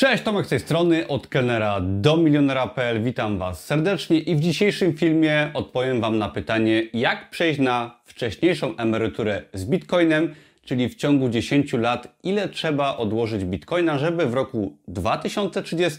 Cześć, Tomek z tej strony, od kelnera do milionera.pl. Witam Was serdecznie i w dzisiejszym filmie odpowiem Wam na pytanie, jak przejść na wcześniejszą emeryturę z Bitcoinem, czyli w ciągu 10 lat, ile trzeba odłożyć Bitcoina, żeby w roku 2030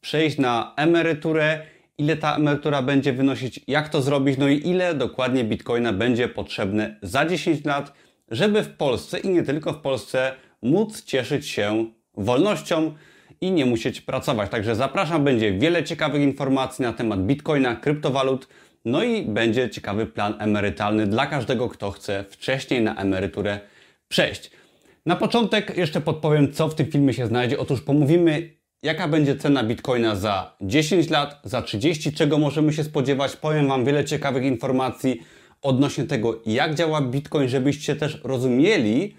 przejść na emeryturę, ile ta emerytura będzie wynosić, jak to zrobić, no i ile dokładnie Bitcoina będzie potrzebne za 10 lat, żeby w Polsce i nie tylko w Polsce móc cieszyć się wolnością i nie musieć pracować. Także zapraszam, będzie wiele ciekawych informacji na temat Bitcoina, kryptowalut, no i będzie ciekawy plan emerytalny dla każdego, kto chce wcześniej na emeryturę przejść. Na początek jeszcze podpowiem, co w tym filmie się znajdzie. Otóż pomówimy, jaka będzie cena Bitcoina za 10 lat, za 30, czego możemy się spodziewać. Powiem Wam wiele ciekawych informacji odnośnie tego, jak działa Bitcoin, żebyście też rozumieli,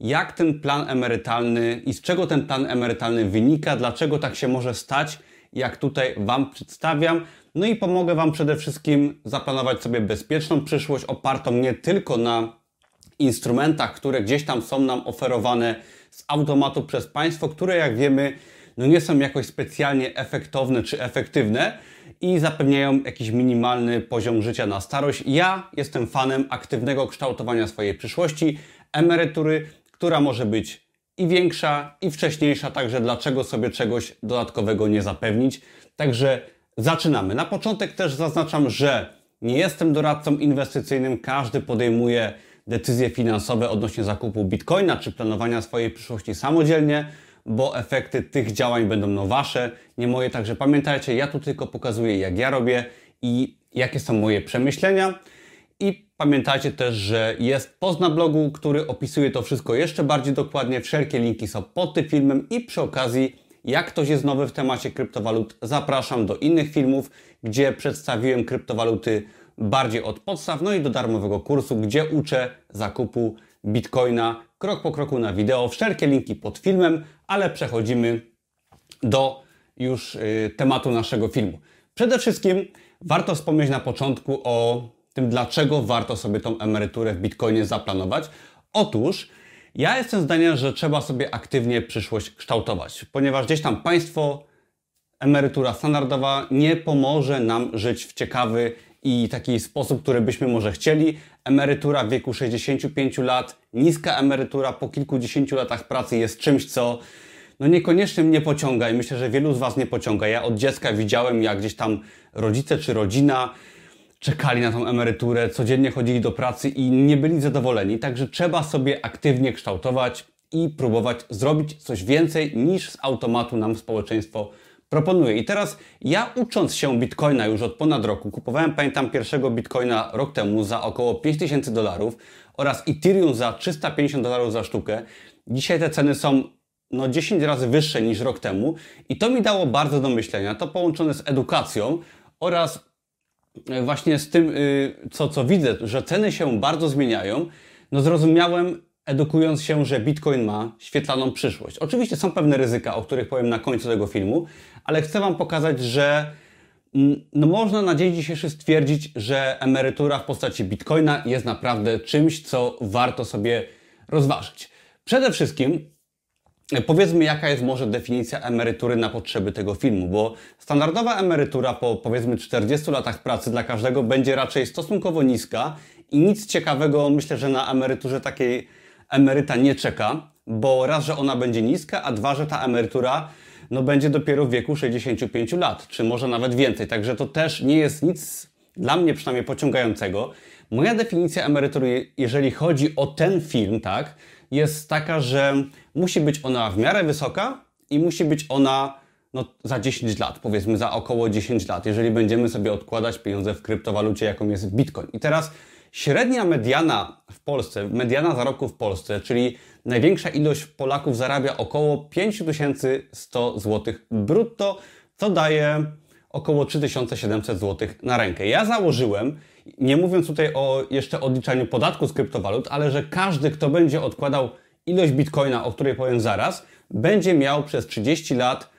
jak ten plan emerytalny i z czego ten plan emerytalny wynika, dlaczego tak się może stać, jak tutaj Wam przedstawiam. No i pomogę Wam przede wszystkim zaplanować sobie bezpieczną przyszłość, opartą nie tylko na instrumentach, które gdzieś tam są nam oferowane z automatu przez państwo, które jak wiemy, no nie są jakoś specjalnie efektowne czy efektywne i zapewniają jakiś minimalny poziom życia na starość. Ja jestem fanem aktywnego kształtowania swojej przyszłości, emerytury, która może być i większa, i wcześniejsza, także dlaczego sobie czegoś dodatkowego nie zapewnić. Także zaczynamy. Na początek też zaznaczam, że nie jestem doradcą inwestycyjnym, każdy podejmuje decyzje finansowe odnośnie zakupu bitcoina czy planowania swojej przyszłości samodzielnie, bo efekty tych działań będą no wasze, nie moje. Także pamiętajcie, ja tu tylko pokazuję, jak ja robię i jakie są moje przemyślenia. I pamiętajcie też, że jest post na blogu, który opisuje to wszystko jeszcze bardziej dokładnie. Wszelkie linki są pod tym filmem i przy okazji, jak ktoś jest nowy w temacie kryptowalut, zapraszam do innych filmów, gdzie przedstawiłem kryptowaluty bardziej od podstaw, no i do darmowego kursu, gdzie uczę zakupu bitcoina krok po kroku na wideo. Wszelkie linki pod filmem, ale przechodzimy do już y, tematu naszego filmu. Przede wszystkim warto wspomnieć na początku o tym, dlaczego warto sobie tą emeryturę w Bitcoinie zaplanować. Otóż ja jestem zdania, że trzeba sobie aktywnie przyszłość kształtować, ponieważ gdzieś tam państwo, emerytura standardowa nie pomoże nam żyć w ciekawy i taki sposób, który byśmy może chcieli. Emerytura w wieku 65 lat, niska emerytura po kilkudziesięciu latach pracy jest czymś, co no niekoniecznie mnie pociąga i myślę, że wielu z Was nie pociąga. Ja od dziecka widziałem, jak gdzieś tam rodzice czy rodzina czekali na tą emeryturę, codziennie chodzili do pracy i nie byli zadowoleni. Także trzeba sobie aktywnie kształtować i próbować zrobić coś więcej niż z automatu nam społeczeństwo proponuje. I teraz ja ucząc się bitcoina już od ponad roku, kupowałem, pamiętam, pierwszego bitcoina rok temu za około 5000 dolarów oraz Ethereum za 350 dolarów za sztukę. Dzisiaj te ceny są no 10 razy wyższe niż rok temu i to mi dało bardzo do myślenia. To połączone z edukacją oraz właśnie z tym, y, co, co widzę, że ceny się bardzo zmieniają, no zrozumiałem, edukując się, że Bitcoin ma świetlaną przyszłość. Oczywiście są pewne ryzyka, o których powiem na końcu tego filmu, ale chcę Wam pokazać, że mm, no można na dzień dzisiejszy stwierdzić, że emerytura w postaci Bitcoina jest naprawdę czymś, co warto sobie rozważyć. Przede wszystkim Powiedzmy, jaka jest może definicja emerytury na potrzeby tego filmu, bo standardowa emerytura po powiedzmy 40 latach pracy dla każdego będzie raczej stosunkowo niska i nic ciekawego myślę, że na emeryturze takiej emeryta nie czeka, bo raz, że ona będzie niska, a dwa, że ta emerytura no, będzie dopiero w wieku 65 lat, czy może nawet więcej. Także to też nie jest nic dla mnie przynajmniej pociągającego. Moja definicja emerytury, jeżeli chodzi o ten film, tak, jest taka, że musi być ona w miarę wysoka i musi być ona no, za 10 lat, powiedzmy za około 10 lat, jeżeli będziemy sobie odkładać pieniądze w kryptowalucie, jaką jest Bitcoin. I teraz średnia mediana w Polsce, mediana zarobku w Polsce, czyli największa ilość Polaków zarabia około 5100 zł brutto, co daje około 3700 zł na rękę. Ja założyłem, nie mówiąc tutaj o jeszcze odliczaniu podatku z kryptowalut, ale że każdy, kto będzie odkładał ilość bitcoina, o której powiem zaraz, będzie miał przez 30 lat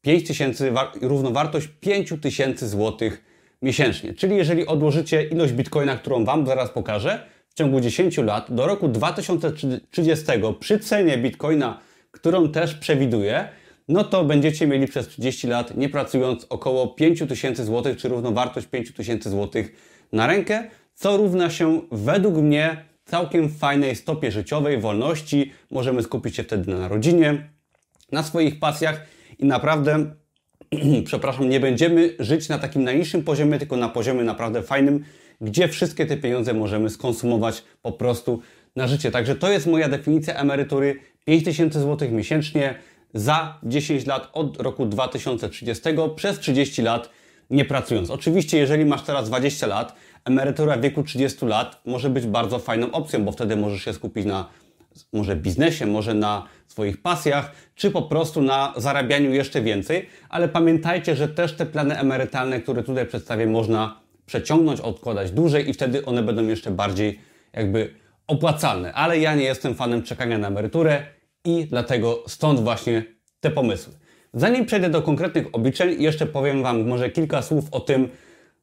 5000, równowartość 5000 zł miesięcznie. Czyli jeżeli odłożycie ilość bitcoina, którą Wam zaraz pokażę, w ciągu 10 lat do roku 2030 przy cenie bitcoina, którą też przewiduję, no to będziecie mieli przez 30 lat, nie pracując, około 5000 zł, czy równowartość 5000 zł na rękę, co równa się według mnie całkiem fajnej stopie życiowej, wolności. Możemy skupić się wtedy na rodzinie, na swoich pasjach i naprawdę, przepraszam, nie będziemy żyć na takim najniższym poziomie, tylko na poziomie naprawdę fajnym, gdzie wszystkie te pieniądze możemy skonsumować po prostu na życie. Także to jest moja definicja emerytury 5000 zł miesięcznie za 10 lat od roku 2030 przez 30 lat nie pracując. Oczywiście, jeżeli masz teraz 20 lat, emerytura w wieku 30 lat może być bardzo fajną opcją, bo wtedy możesz się skupić na może biznesie, może na swoich pasjach, czy po prostu na zarabianiu jeszcze więcej, ale pamiętajcie, że też te plany emerytalne, które tutaj przedstawię, można przeciągnąć, odkładać dłużej i wtedy one będą jeszcze bardziej jakby opłacalne. Ale ja nie jestem fanem czekania na emeryturę i dlatego stąd właśnie te pomysły. Zanim przejdę do konkretnych obliczeń, jeszcze powiem Wam może kilka słów o tym,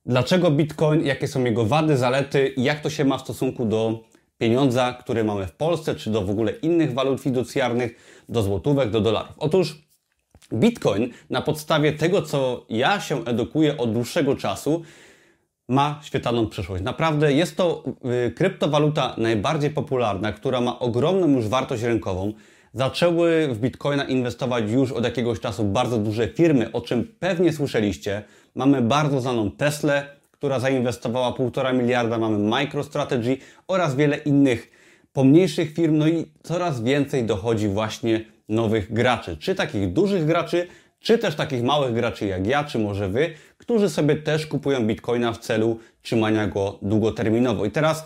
dlaczego Bitcoin, jakie są jego wady, zalety i jak to się ma w stosunku do pieniądza, który mamy w Polsce, czy do w ogóle innych walut fiducjarnych, do złotówek, do dolarów. Otóż Bitcoin na podstawie tego, co ja się edukuję od dłuższego czasu, ma świetlaną przyszłość. Naprawdę jest to y, kryptowaluta najbardziej popularna, która ma ogromną już wartość rynkową. Zaczęły w Bitcoina inwestować już od jakiegoś czasu bardzo duże firmy, o czym pewnie słyszeliście. Mamy bardzo znaną Teslę, która zainwestowała 1,5 miliarda, mamy MicroStrategy oraz wiele innych pomniejszych firm, no i coraz więcej dochodzi właśnie nowych graczy, czy takich dużych graczy, czy też takich małych graczy jak ja, czy może Wy, którzy sobie też kupują Bitcoina w celu trzymania go długoterminowo. I teraz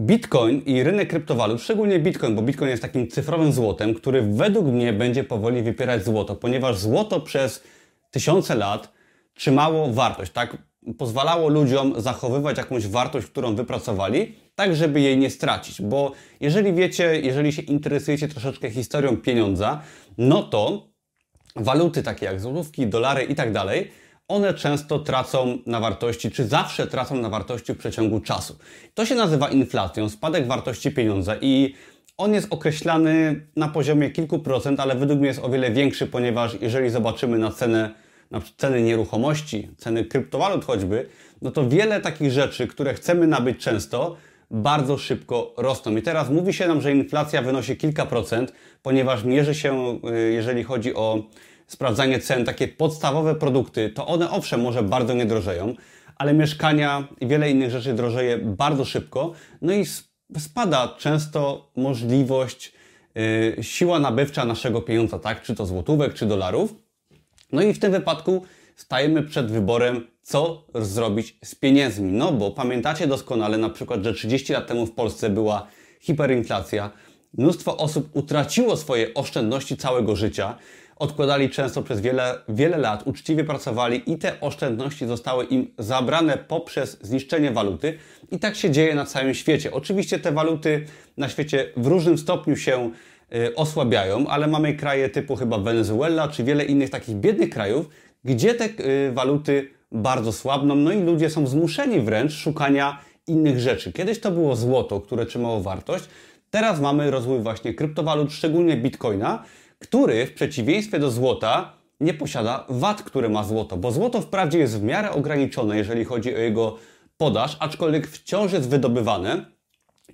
Bitcoin i rynek kryptowalut, szczególnie Bitcoin, bo Bitcoin jest takim cyfrowym złotem, który według mnie będzie powoli wypierać złoto, ponieważ złoto przez tysiące lat trzymało wartość, tak? Pozwalało ludziom zachowywać jakąś wartość, którą wypracowali, tak żeby jej nie stracić. Bo jeżeli wiecie, jeżeli się interesujecie troszeczkę historią pieniądza, no to waluty takie jak złotówki, dolary i tak dalej, one często tracą na wartości, czy zawsze tracą na wartości w przeciągu czasu. To się nazywa inflacją, spadek wartości pieniądza i on jest określany na poziomie kilku procent, ale według mnie jest o wiele większy, ponieważ jeżeli zobaczymy na cenę, na ceny nieruchomości, ceny kryptowalut choćby, no to wiele takich rzeczy, które chcemy nabyć często, bardzo szybko rosną. I teraz mówi się nam, że inflacja wynosi kilka procent, ponieważ mierzy się, y, jeżeli chodzi o sprawdzanie cen, takie podstawowe produkty, to one owszem może bardzo nie drożeją, ale mieszkania i wiele innych rzeczy drożeje bardzo szybko, no i spada często możliwość, yy, siła nabywcza naszego pieniądza, tak? Czy to złotówek, czy dolarów. No i w tym wypadku stajemy przed wyborem, co zrobić z pieniędzmi. No bo pamiętacie doskonale na przykład, że 30 lat temu w Polsce była hiperinflacja. Mnóstwo osób utraciło swoje oszczędności całego życia odkładali często przez wiele, wiele lat, uczciwie pracowali i te oszczędności zostały im zabrane poprzez zniszczenie waluty. I tak się dzieje na całym świecie. Oczywiście te waluty na świecie w różnym stopniu się y, osłabiają, ale mamy kraje typu chyba Wenezuela czy wiele innych takich biednych krajów, gdzie te y, waluty bardzo słabną, no i ludzie są zmuszeni wręcz szukania innych rzeczy. Kiedyś to było złoto, które trzymało wartość, teraz mamy rozwój właśnie kryptowalut, szczególnie bitcoina, który w przeciwieństwie do złota nie posiada wad, które ma złoto, bo złoto wprawdzie jest w miarę ograniczone, jeżeli chodzi o jego podaż, aczkolwiek wciąż jest wydobywane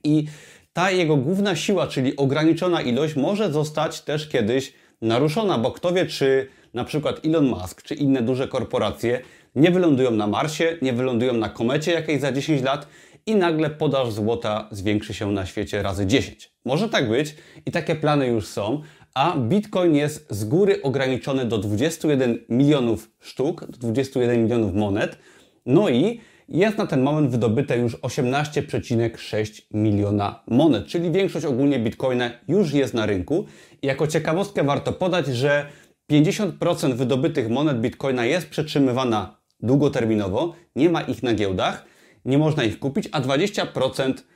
i ta jego główna siła, czyli ograniczona ilość, może zostać też kiedyś naruszona, bo kto wie, czy na przykład Elon Musk, czy inne duże korporacje nie wylądują na Marsie, nie wylądują na komecie jakiejś za 10 lat i nagle podaż złota zwiększy się na świecie razy 10. Może tak być i takie plany już są, a Bitcoin jest z góry ograniczony do 21 milionów sztuk, do 21 milionów monet. No i jest na ten moment wydobyte już 18,6 miliona monet, czyli większość ogólnie Bitcoina już jest na rynku. I jako ciekawostkę warto podać, że 50% wydobytych monet Bitcoina jest przetrzymywana długoterminowo, nie ma ich na giełdach, nie można ich kupić, a 20% Y,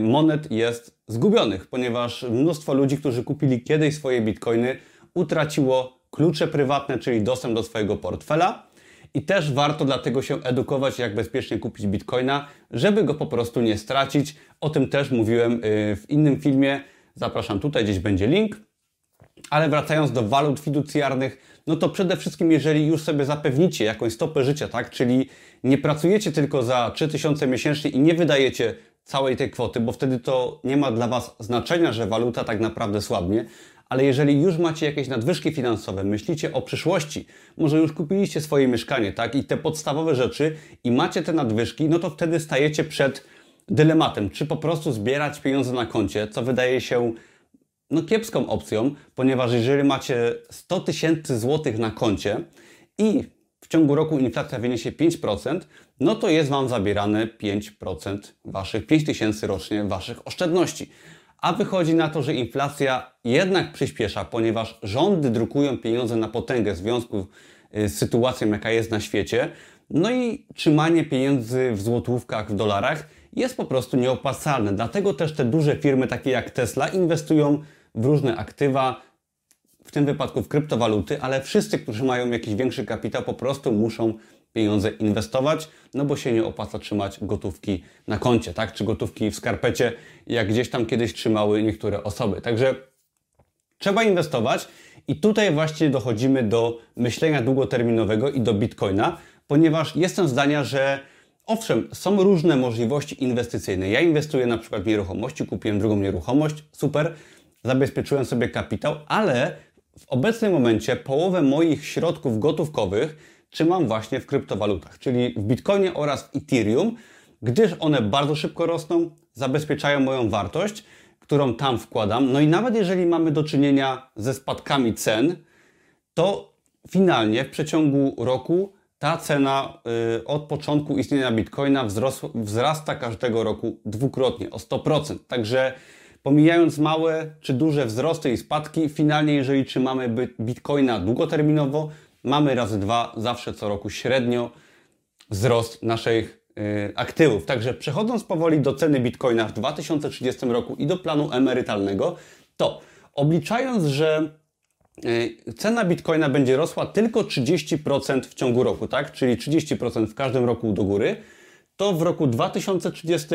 monet jest zgubionych, ponieważ mnóstwo ludzi, którzy kupili kiedyś swoje bitcoiny, utraciło klucze prywatne, czyli dostęp do swojego portfela. I też warto dlatego się edukować, jak bezpiecznie kupić bitcoina, żeby go po prostu nie stracić. O tym też mówiłem y, w innym filmie. Zapraszam tutaj, gdzieś będzie link. Ale wracając do walut fiducjarnych, no to przede wszystkim, jeżeli już sobie zapewnicie jakąś stopę życia, tak, czyli nie pracujecie tylko za 3000 miesięcznie i nie wydajecie całej tej kwoty, bo wtedy to nie ma dla Was znaczenia, że waluta tak naprawdę słabnie, ale jeżeli już macie jakieś nadwyżki finansowe, myślicie o przyszłości, może już kupiliście swoje mieszkanie, tak, i te podstawowe rzeczy i macie te nadwyżki, no to wtedy stajecie przed dylematem, czy po prostu zbierać pieniądze na koncie, co wydaje się no, kiepską opcją, ponieważ jeżeli macie 100 tysięcy złotych na koncie i w ciągu roku inflacja wyniesie 5%, no to jest Wam zabierane 5% Waszych 5 tysięcy rocznie Waszych oszczędności. A wychodzi na to, że inflacja jednak przyspiesza, ponieważ rządy drukują pieniądze na potęgę w związku y, z sytuacją, jaka jest na świecie. No i trzymanie pieniędzy w złotówkach, w dolarach jest po prostu nieopłacalne. Dlatego też te duże firmy, takie jak Tesla, inwestują w różne aktywa, w tym wypadku w kryptowaluty, ale wszyscy, którzy mają jakiś większy kapitał, po prostu muszą pieniądze inwestować, no bo się nie opłaca trzymać gotówki na koncie, tak? Czy gotówki w skarpecie, jak gdzieś tam kiedyś trzymały niektóre osoby. Także trzeba inwestować i tutaj właśnie dochodzimy do myślenia długoterminowego i do bitcoina, ponieważ jestem zdania, że Owszem, są różne możliwości inwestycyjne. Ja inwestuję na przykład w nieruchomości, kupiłem drugą nieruchomość, super, zabezpieczyłem sobie kapitał, ale w obecnym momencie połowę moich środków gotówkowych trzymam właśnie w kryptowalutach, czyli w Bitcoinie oraz w Ethereum, gdyż one bardzo szybko rosną, zabezpieczają moją wartość, którą tam wkładam. No i nawet jeżeli mamy do czynienia ze spadkami cen, to finalnie w przeciągu roku ta cena y, od początku istnienia Bitcoina wzrosła, wzrasta każdego roku dwukrotnie, o 100%. Także pomijając małe czy duże wzrosty i spadki, finalnie jeżeli trzymamy Bitcoina długoterminowo, mamy razy dwa zawsze co roku średnio wzrost naszych y, aktywów. Także przechodząc powoli do ceny Bitcoina w 2030 roku i do planu emerytalnego, to obliczając, że y, cena Bitcoina będzie rosła tylko 30% w ciągu roku, tak? Czyli 30% w każdym roku do góry, to w roku 2030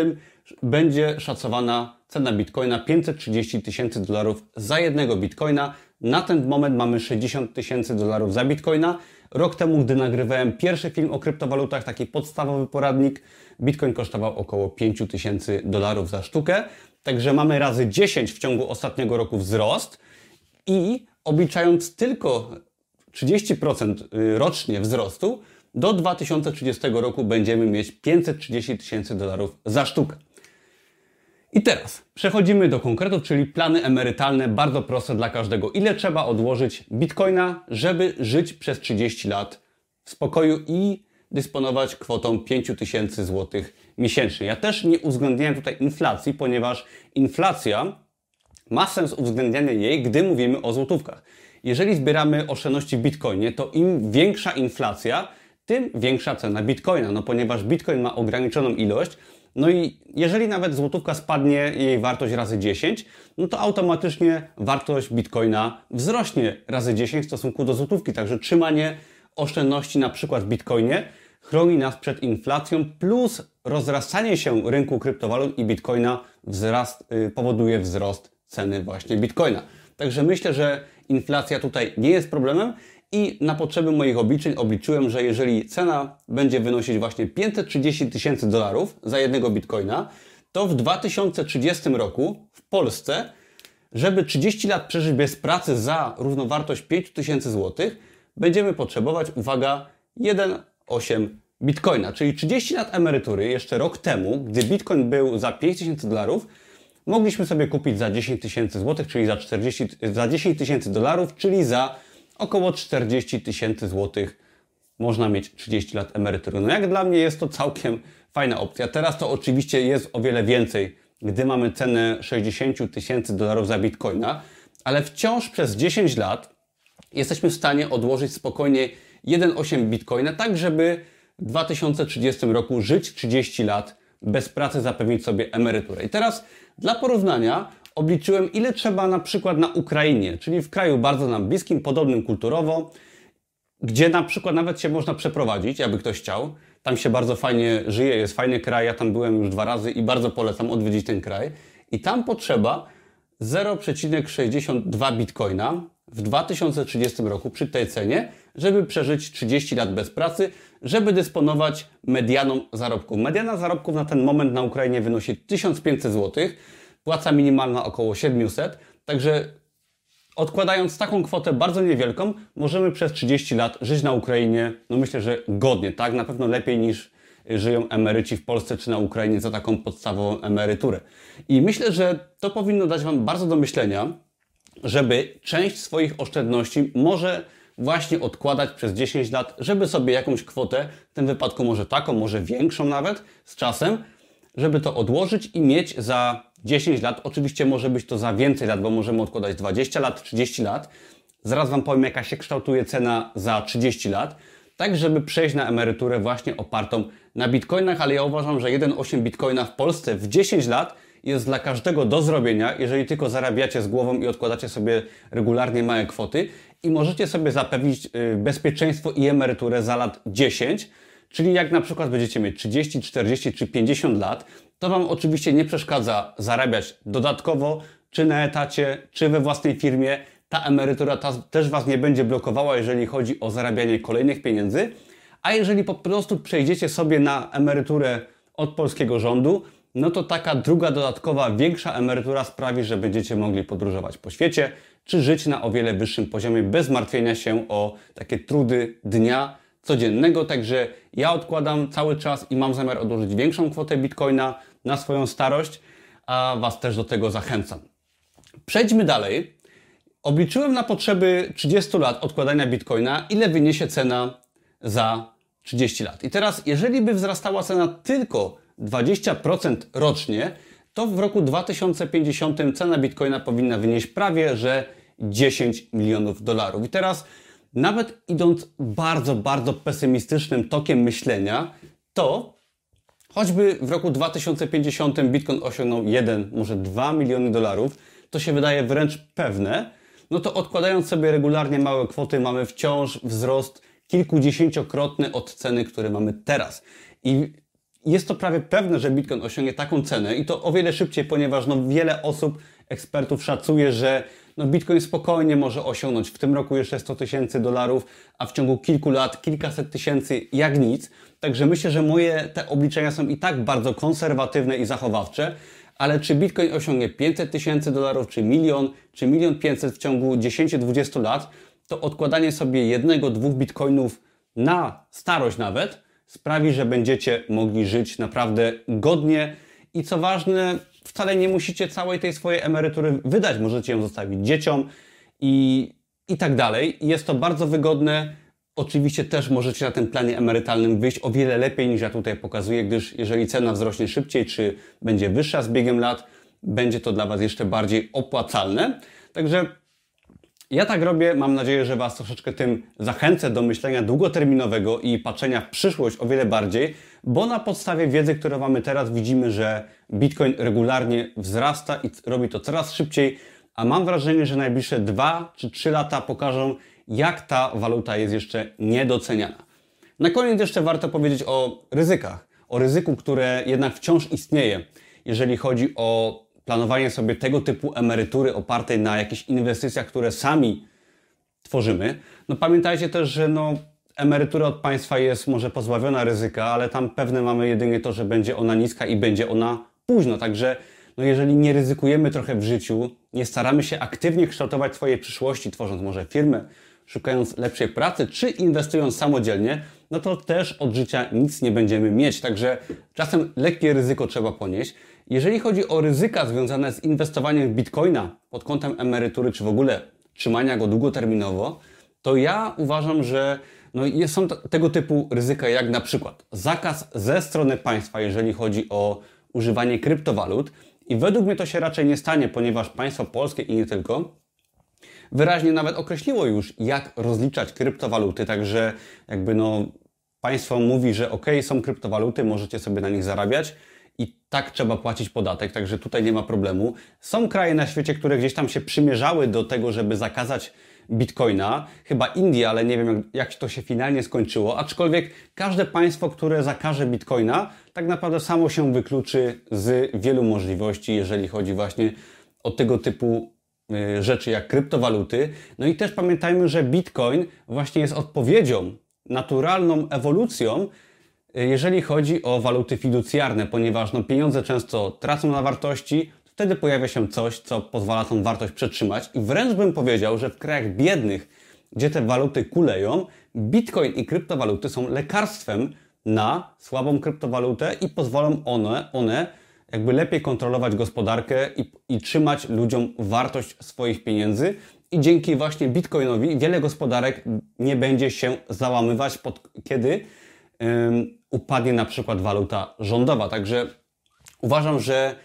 będzie szacowana cena Bitcoina 530 tysięcy dolarów za jednego Bitcoina. Na ten moment mamy 60 tysięcy dolarów za Bitcoina. Rok temu, gdy nagrywałem pierwszy film o kryptowalutach, taki podstawowy poradnik, Bitcoin kosztował około 5 tysięcy dolarów za sztukę. Także mamy razy 10 w ciągu ostatniego roku wzrost i obliczając tylko 30% y, rocznie wzrostu, do 2030 roku będziemy mieć 530 tysięcy dolarów za sztukę. I teraz przechodzimy do konkretów, czyli plany emerytalne, bardzo proste dla każdego. Ile trzeba odłożyć bitcoina, żeby żyć przez 30 lat w spokoju i dysponować kwotą 5000 zł miesięcznie. Ja też nie uwzględniałem tutaj inflacji, ponieważ inflacja ma sens uwzględniania jej, gdy mówimy o złotówkach. Jeżeli zbieramy oszczędności w bitcoinie, to im większa inflacja, tym większa cena bitcoina, no ponieważ bitcoin ma ograniczoną ilość, no i jeżeli nawet złotówka spadnie jej wartość razy 10, no to automatycznie wartość bitcoina wzrośnie razy 10 w stosunku do złotówki. Także trzymanie oszczędności na przykład w bitcoinie chroni nas przed inflacją, plus rozrastanie się rynku kryptowalut i bitcoina wzrast, yy, powoduje wzrost ceny właśnie bitcoina. Także myślę, że inflacja tutaj nie jest problemem i na potrzeby moich obliczeń obliczyłem, że jeżeli cena będzie wynosić właśnie 530 tysięcy dolarów za jednego bitcoina, to w 2030 roku w Polsce, żeby 30 lat przeżyć bez pracy za równowartość 5000 złotych, będziemy potrzebować, uwaga, 1,8 bitcoina, czyli 30 lat emerytury jeszcze rok temu, gdy bitcoin był za 5000 dolarów, mogliśmy sobie kupić za 10 tysięcy złotych, czyli za, 40, za 10 tysięcy dolarów, czyli za około 40 tysięcy złotych można mieć 30 lat emerytury. No jak dla mnie jest to całkiem fajna opcja. Teraz to oczywiście jest o wiele więcej, gdy mamy cenę 60 tysięcy dolarów za bitcoina, ale wciąż przez 10 lat jesteśmy w stanie odłożyć spokojnie 1,8 bitcoina, tak żeby w 2030 roku żyć 30 lat bez pracy, zapewnić sobie emeryturę. I teraz dla porównania obliczyłem, ile trzeba na przykład na Ukrainie, czyli w kraju bardzo nam bliskim, podobnym kulturowo, gdzie na przykład nawet się można przeprowadzić, aby ktoś chciał. Tam się bardzo fajnie żyje, jest fajny kraj, ja tam byłem już dwa razy i bardzo polecam odwiedzić ten kraj. I tam potrzeba 0,62 bitcoina w 2030 roku przy tej cenie, żeby przeżyć 30 lat bez pracy, żeby dysponować medianą zarobków. Mediana zarobków na ten moment na Ukrainie wynosi 1500 zł, płaca minimalna około 700, także odkładając taką kwotę bardzo niewielką, możemy przez 30 lat żyć na Ukrainie, no myślę, że godnie, tak? Na pewno lepiej niż żyją emeryci w Polsce czy na Ukrainie za taką podstawową emeryturę. I myślę, że to powinno dać Wam bardzo do myślenia, żeby część swoich oszczędności może właśnie odkładać przez 10 lat, żeby sobie jakąś kwotę, w tym wypadku może taką, może większą nawet z czasem, żeby to odłożyć i mieć za 10 lat. Oczywiście może być to za więcej lat, bo możemy odkładać 20 lat, 30 lat. Zaraz Wam powiem, jaka się kształtuje cena za 30 lat, tak żeby przejść na emeryturę właśnie opartą na bitcoinach, ale ja uważam, że 1,8 bitcoina w Polsce w 10 lat jest dla każdego do zrobienia, jeżeli tylko zarabiacie z głową i odkładacie sobie regularnie małe kwoty i możecie sobie zapewnić y, bezpieczeństwo i emeryturę za lat 10, czyli jak na przykład będziecie mieć 30, 40 czy 50 lat, to Wam oczywiście nie przeszkadza zarabiać dodatkowo, czy na etacie, czy we własnej firmie. Ta emerytura ta też Was nie będzie blokowała, jeżeli chodzi o zarabianie kolejnych pieniędzy. A jeżeli po prostu przejdziecie sobie na emeryturę od polskiego rządu, no to taka druga dodatkowa, większa emerytura sprawi, że będziecie mogli podróżować po świecie, czy żyć na o wiele wyższym poziomie bez martwienia się o takie trudy dnia codziennego. Także ja odkładam cały czas i mam zamiar odłożyć większą kwotę bitcoina na swoją starość, a Was też do tego zachęcam. Przejdźmy dalej. Obliczyłem na potrzeby 30 lat odkładania bitcoina, ile wyniesie cena za 30 lat. I teraz, jeżeli by wzrastała cena tylko 20% rocznie, to w roku 2050 cena bitcoina powinna wynieść prawie że 10 milionów dolarów. I teraz, nawet idąc bardzo, bardzo pesymistycznym tokiem myślenia, to choćby w roku 2050 bitcoin osiągnął 1, może 2 miliony dolarów, to się wydaje wręcz pewne, no to odkładając sobie regularnie małe kwoty, mamy wciąż wzrost kilkudziesięciokrotny od ceny, które mamy teraz. I jest to prawie pewne, że Bitcoin osiągnie taką cenę i to o wiele szybciej, ponieważ no wiele osób, ekspertów szacuje, że no Bitcoin spokojnie może osiągnąć w tym roku jeszcze 100 tysięcy dolarów, a w ciągu kilku lat kilkaset tysięcy jak nic. Także myślę, że moje te obliczenia są i tak bardzo konserwatywne i zachowawcze, ale czy Bitcoin osiągnie 500 tysięcy dolarów, czy milion, czy milion pięćset w ciągu 10-20 lat, to odkładanie sobie jednego, dwóch bitcoinów na starość nawet sprawi, że będziecie mogli żyć naprawdę godnie i co ważne, wcale nie musicie całej tej swojej emerytury wydać, możecie ją zostawić dzieciom i, i tak dalej. Jest to bardzo wygodne. Oczywiście też możecie na tym planie emerytalnym wyjść o wiele lepiej niż ja tutaj pokazuję, gdyż jeżeli cena wzrośnie szybciej, czy będzie wyższa z biegiem lat, będzie to dla Was jeszcze bardziej opłacalne. Także ja tak robię, mam nadzieję, że Was troszeczkę tym zachęcę do myślenia długoterminowego i patrzenia w przyszłość o wiele bardziej, bo na podstawie wiedzy, którą mamy teraz, widzimy, że Bitcoin regularnie wzrasta i robi to coraz szybciej, a mam wrażenie, że najbliższe 2 czy 3 lata pokażą, jak ta waluta jest jeszcze niedoceniana. Na koniec jeszcze warto powiedzieć o ryzykach, o ryzyku, które jednak wciąż istnieje, jeżeli chodzi o planowanie sobie tego typu emerytury opartej na jakichś inwestycjach, które sami tworzymy. No pamiętajcie też, że no, emerytura od państwa jest może pozbawiona ryzyka, ale tam pewne mamy jedynie to, że będzie ona niska i będzie ona późno. Także no jeżeli nie ryzykujemy trochę w życiu, nie staramy się aktywnie kształtować swojej przyszłości, tworząc może firmę, szukając lepszej pracy, czy inwestując samodzielnie, no to też od życia nic nie będziemy mieć. Także czasem lekkie ryzyko trzeba ponieść. Jeżeli chodzi o ryzyka związane z inwestowaniem w bitcoina pod kątem emerytury, czy w ogóle trzymania go długoterminowo, to ja uważam, że no są tego typu ryzyka, jak na przykład zakaz ze strony państwa, jeżeli chodzi o używanie kryptowalut. I według mnie to się raczej nie stanie, ponieważ państwo polskie i nie tylko wyraźnie nawet określiło już, jak rozliczać kryptowaluty. Także jakby no państwo mówi, że ok, są kryptowaluty, możecie sobie na nich zarabiać tak trzeba płacić podatek, także tutaj nie ma problemu. Są kraje na świecie, które gdzieś tam się przymierzały do tego, żeby zakazać bitcoina, chyba Indie, ale nie wiem jak to się finalnie skończyło, aczkolwiek każde państwo, które zakaże bitcoina, tak naprawdę samo się wykluczy z wielu możliwości, jeżeli chodzi właśnie od tego typu y, rzeczy jak kryptowaluty. No i też pamiętajmy, że Bitcoin właśnie jest odpowiedzią, naturalną ewolucją, jeżeli chodzi o waluty fiducjarne, ponieważ no, pieniądze często tracą na wartości, wtedy pojawia się coś, co pozwala tą wartość przetrzymać. I wręcz bym powiedział, że w krajach biednych, gdzie te waluty kuleją, Bitcoin i kryptowaluty są lekarstwem na słabą kryptowalutę i pozwolą one, one jakby lepiej kontrolować gospodarkę i, i trzymać ludziom wartość swoich pieniędzy. I dzięki właśnie Bitcoinowi wiele gospodarek nie będzie się załamywać, pod, kiedy upadnie na przykład waluta rządowa. Także uważam, że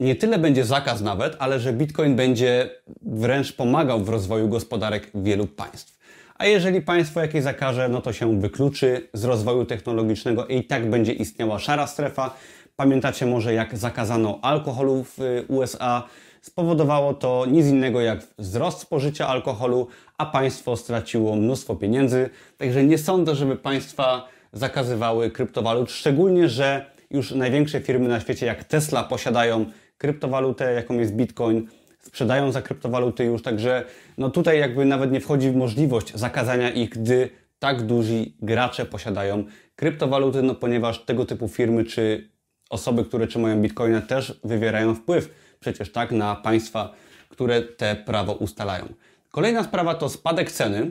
nie tyle będzie zakaz nawet, ale że Bitcoin będzie wręcz pomagał w rozwoju gospodarek wielu państw. A jeżeli państwo jakieś zakaże, no to się wykluczy z rozwoju technologicznego i tak będzie istniała szara strefa. Pamiętacie może, jak zakazano alkoholu w y, USA? Spowodowało to nic innego jak wzrost spożycia alkoholu, a państwo straciło mnóstwo pieniędzy. Także nie sądzę, żeby państwa zakazywały kryptowalut, szczególnie, że już największe firmy na świecie jak Tesla posiadają kryptowalutę, jaką jest Bitcoin, sprzedają za kryptowaluty już, także no tutaj jakby nawet nie wchodzi w możliwość zakazania ich, gdy tak duzi gracze posiadają kryptowaluty, no ponieważ tego typu firmy czy osoby, które trzymają Bitcoina też wywierają wpływ przecież tak na państwa, które te prawo ustalają. Kolejna sprawa to spadek ceny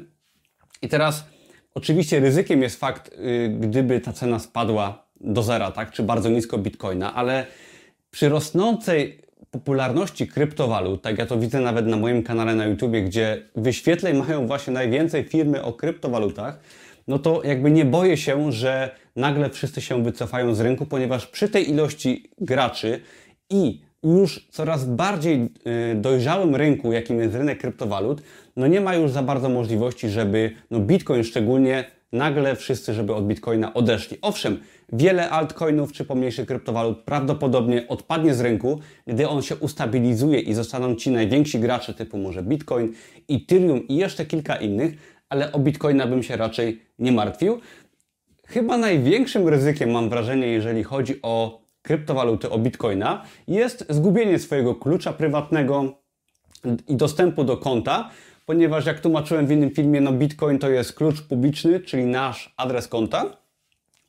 i teraz oczywiście ryzykiem jest fakt, yy, gdyby ta cena spadła do zera, tak, czy bardzo nisko Bitcoina, ale przy rosnącej popularności kryptowalut, tak ja to widzę nawet na moim kanale na YouTube, gdzie wyświetleń mają właśnie najwięcej firmy o kryptowalutach, no to jakby nie boję się, że nagle wszyscy się wycofają z rynku, ponieważ przy tej ilości graczy i już coraz bardziej y, dojrzałym rynku, jakim jest rynek kryptowalut, no nie ma już za bardzo możliwości, żeby no Bitcoin szczególnie nagle wszyscy, żeby od Bitcoina odeszli. Owszem, wiele altcoinów czy pomniejszych kryptowalut prawdopodobnie odpadnie z rynku, gdy on się ustabilizuje i zostaną ci najwięksi gracze typu może Bitcoin, Ethereum i jeszcze kilka innych, ale o Bitcoina bym się raczej nie martwił. Chyba największym ryzykiem, mam wrażenie, jeżeli chodzi o kryptowaluty, o Bitcoina, jest zgubienie swojego klucza prywatnego i dostępu do konta, ponieważ jak tłumaczyłem w innym filmie, no Bitcoin to jest klucz publiczny, czyli nasz adres konta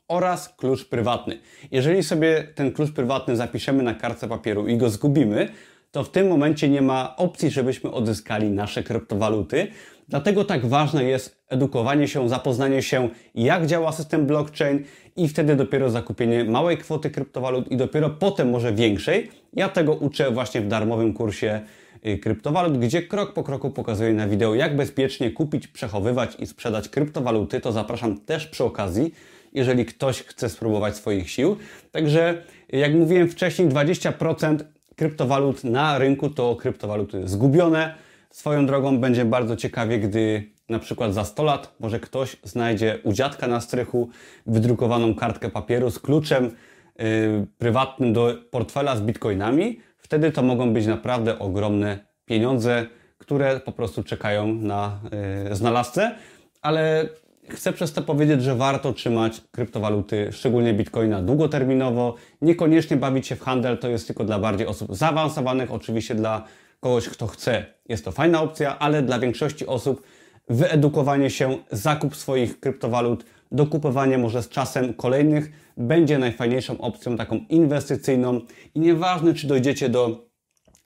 oraz klucz prywatny. Jeżeli sobie ten klucz prywatny zapiszemy na kartce papieru i go zgubimy, to w tym momencie nie ma opcji, żebyśmy odzyskali nasze kryptowaluty. Dlatego tak ważne jest edukowanie się, zapoznanie się, jak działa system blockchain i wtedy dopiero zakupienie małej kwoty kryptowalut i dopiero potem może większej. Ja tego uczę właśnie w darmowym kursie Y, kryptowalut, gdzie krok po kroku pokazuję na wideo, jak bezpiecznie kupić, przechowywać i sprzedać kryptowaluty. To zapraszam też przy okazji, jeżeli ktoś chce spróbować swoich sił. Także, jak mówiłem wcześniej, 20% kryptowalut na rynku to kryptowaluty zgubione. Swoją drogą będzie bardzo ciekawie, gdy na przykład za 100 lat może ktoś znajdzie u dziadka na strychu wydrukowaną kartkę papieru z kluczem yy, prywatnym do portfela z bitcoinami, wtedy to mogą być naprawdę ogromne pieniądze, które po prostu czekają na yy, znalazcę, ale chcę przez to powiedzieć, że warto trzymać kryptowaluty, szczególnie bitcoina długoterminowo, niekoniecznie bawić się w handel, to jest tylko dla bardziej osób zaawansowanych, oczywiście dla kogoś, kto chce. Jest to fajna opcja, ale dla większości osób wyedukowanie się, zakup swoich kryptowalut, dokupowanie może z czasem kolejnych będzie najfajniejszą opcją, taką inwestycyjną i nieważne, czy dojdziecie do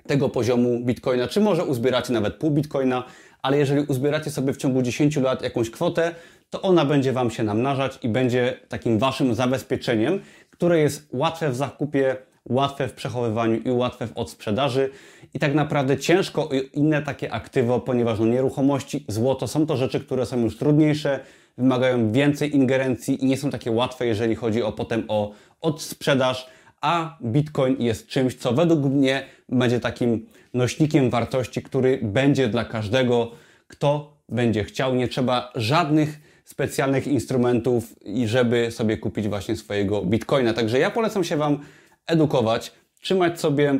tego poziomu bitcoina, czy może uzbieracie nawet pół bitcoina, ale jeżeli uzbieracie sobie w ciągu 10 lat jakąś kwotę, to ona będzie Wam się namnażać i będzie takim Waszym zabezpieczeniem, które jest łatwe w zakupie, łatwe w przechowywaniu i łatwe w odsprzedaży. I tak naprawdę ciężko inne takie aktywo, ponieważ no, nieruchomości, złoto są to rzeczy, które są już trudniejsze, wymagają więcej ingerencji i nie są takie łatwe, jeżeli chodzi o potem o odsprzedaż, a Bitcoin jest czymś, co według mnie będzie takim nośnikiem wartości, który będzie dla każdego, kto będzie chciał. Nie trzeba żadnych specjalnych instrumentów i żeby sobie kupić właśnie swojego Bitcoina. Także ja polecam się Wam edukować, trzymać sobie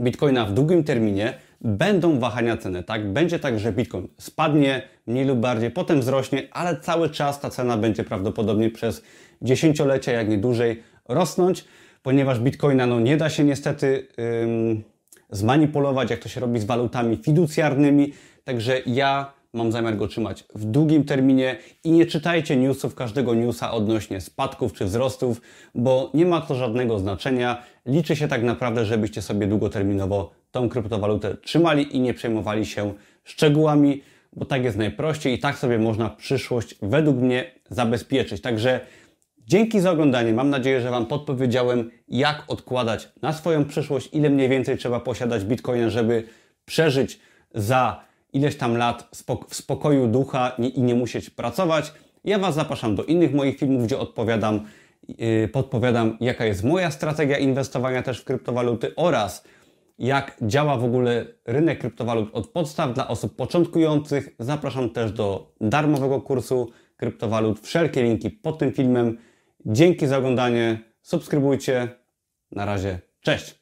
Bitcoina w długim terminie, będą wahania ceny, tak? Będzie tak, że Bitcoin spadnie mniej lub bardziej, potem wzrośnie, ale cały czas ta cena będzie prawdopodobnie przez dziesięciolecia, jak nie dłużej, rosnąć, ponieważ Bitcoina no, nie da się niestety ym, zmanipulować, jak to się robi z walutami fiducjarnymi. Także ja mam zamiar go trzymać w długim terminie i nie czytajcie newsów, każdego newsa odnośnie spadków czy wzrostów, bo nie ma to żadnego znaczenia. Liczy się tak naprawdę, żebyście sobie długoterminowo tą kryptowalutę trzymali i nie przejmowali się szczegółami, bo tak jest najprościej i tak sobie można przyszłość według mnie zabezpieczyć. Także dzięki za oglądanie. Mam nadzieję, że Wam podpowiedziałem, jak odkładać na swoją przyszłość, ile mniej więcej trzeba posiadać bitcoina, żeby przeżyć za ileś tam lat w spokoju ducha i nie musieć pracować. Ja Was zapraszam do innych moich filmów, gdzie odpowiadam, yy, podpowiadam, jaka jest moja strategia inwestowania też w kryptowaluty oraz jak działa w ogóle rynek kryptowalut od podstaw dla osób początkujących. Zapraszam też do darmowego kursu kryptowalut. Wszelkie linki pod tym filmem. Dzięki za oglądanie. Subskrybujcie. Na razie. Cześć.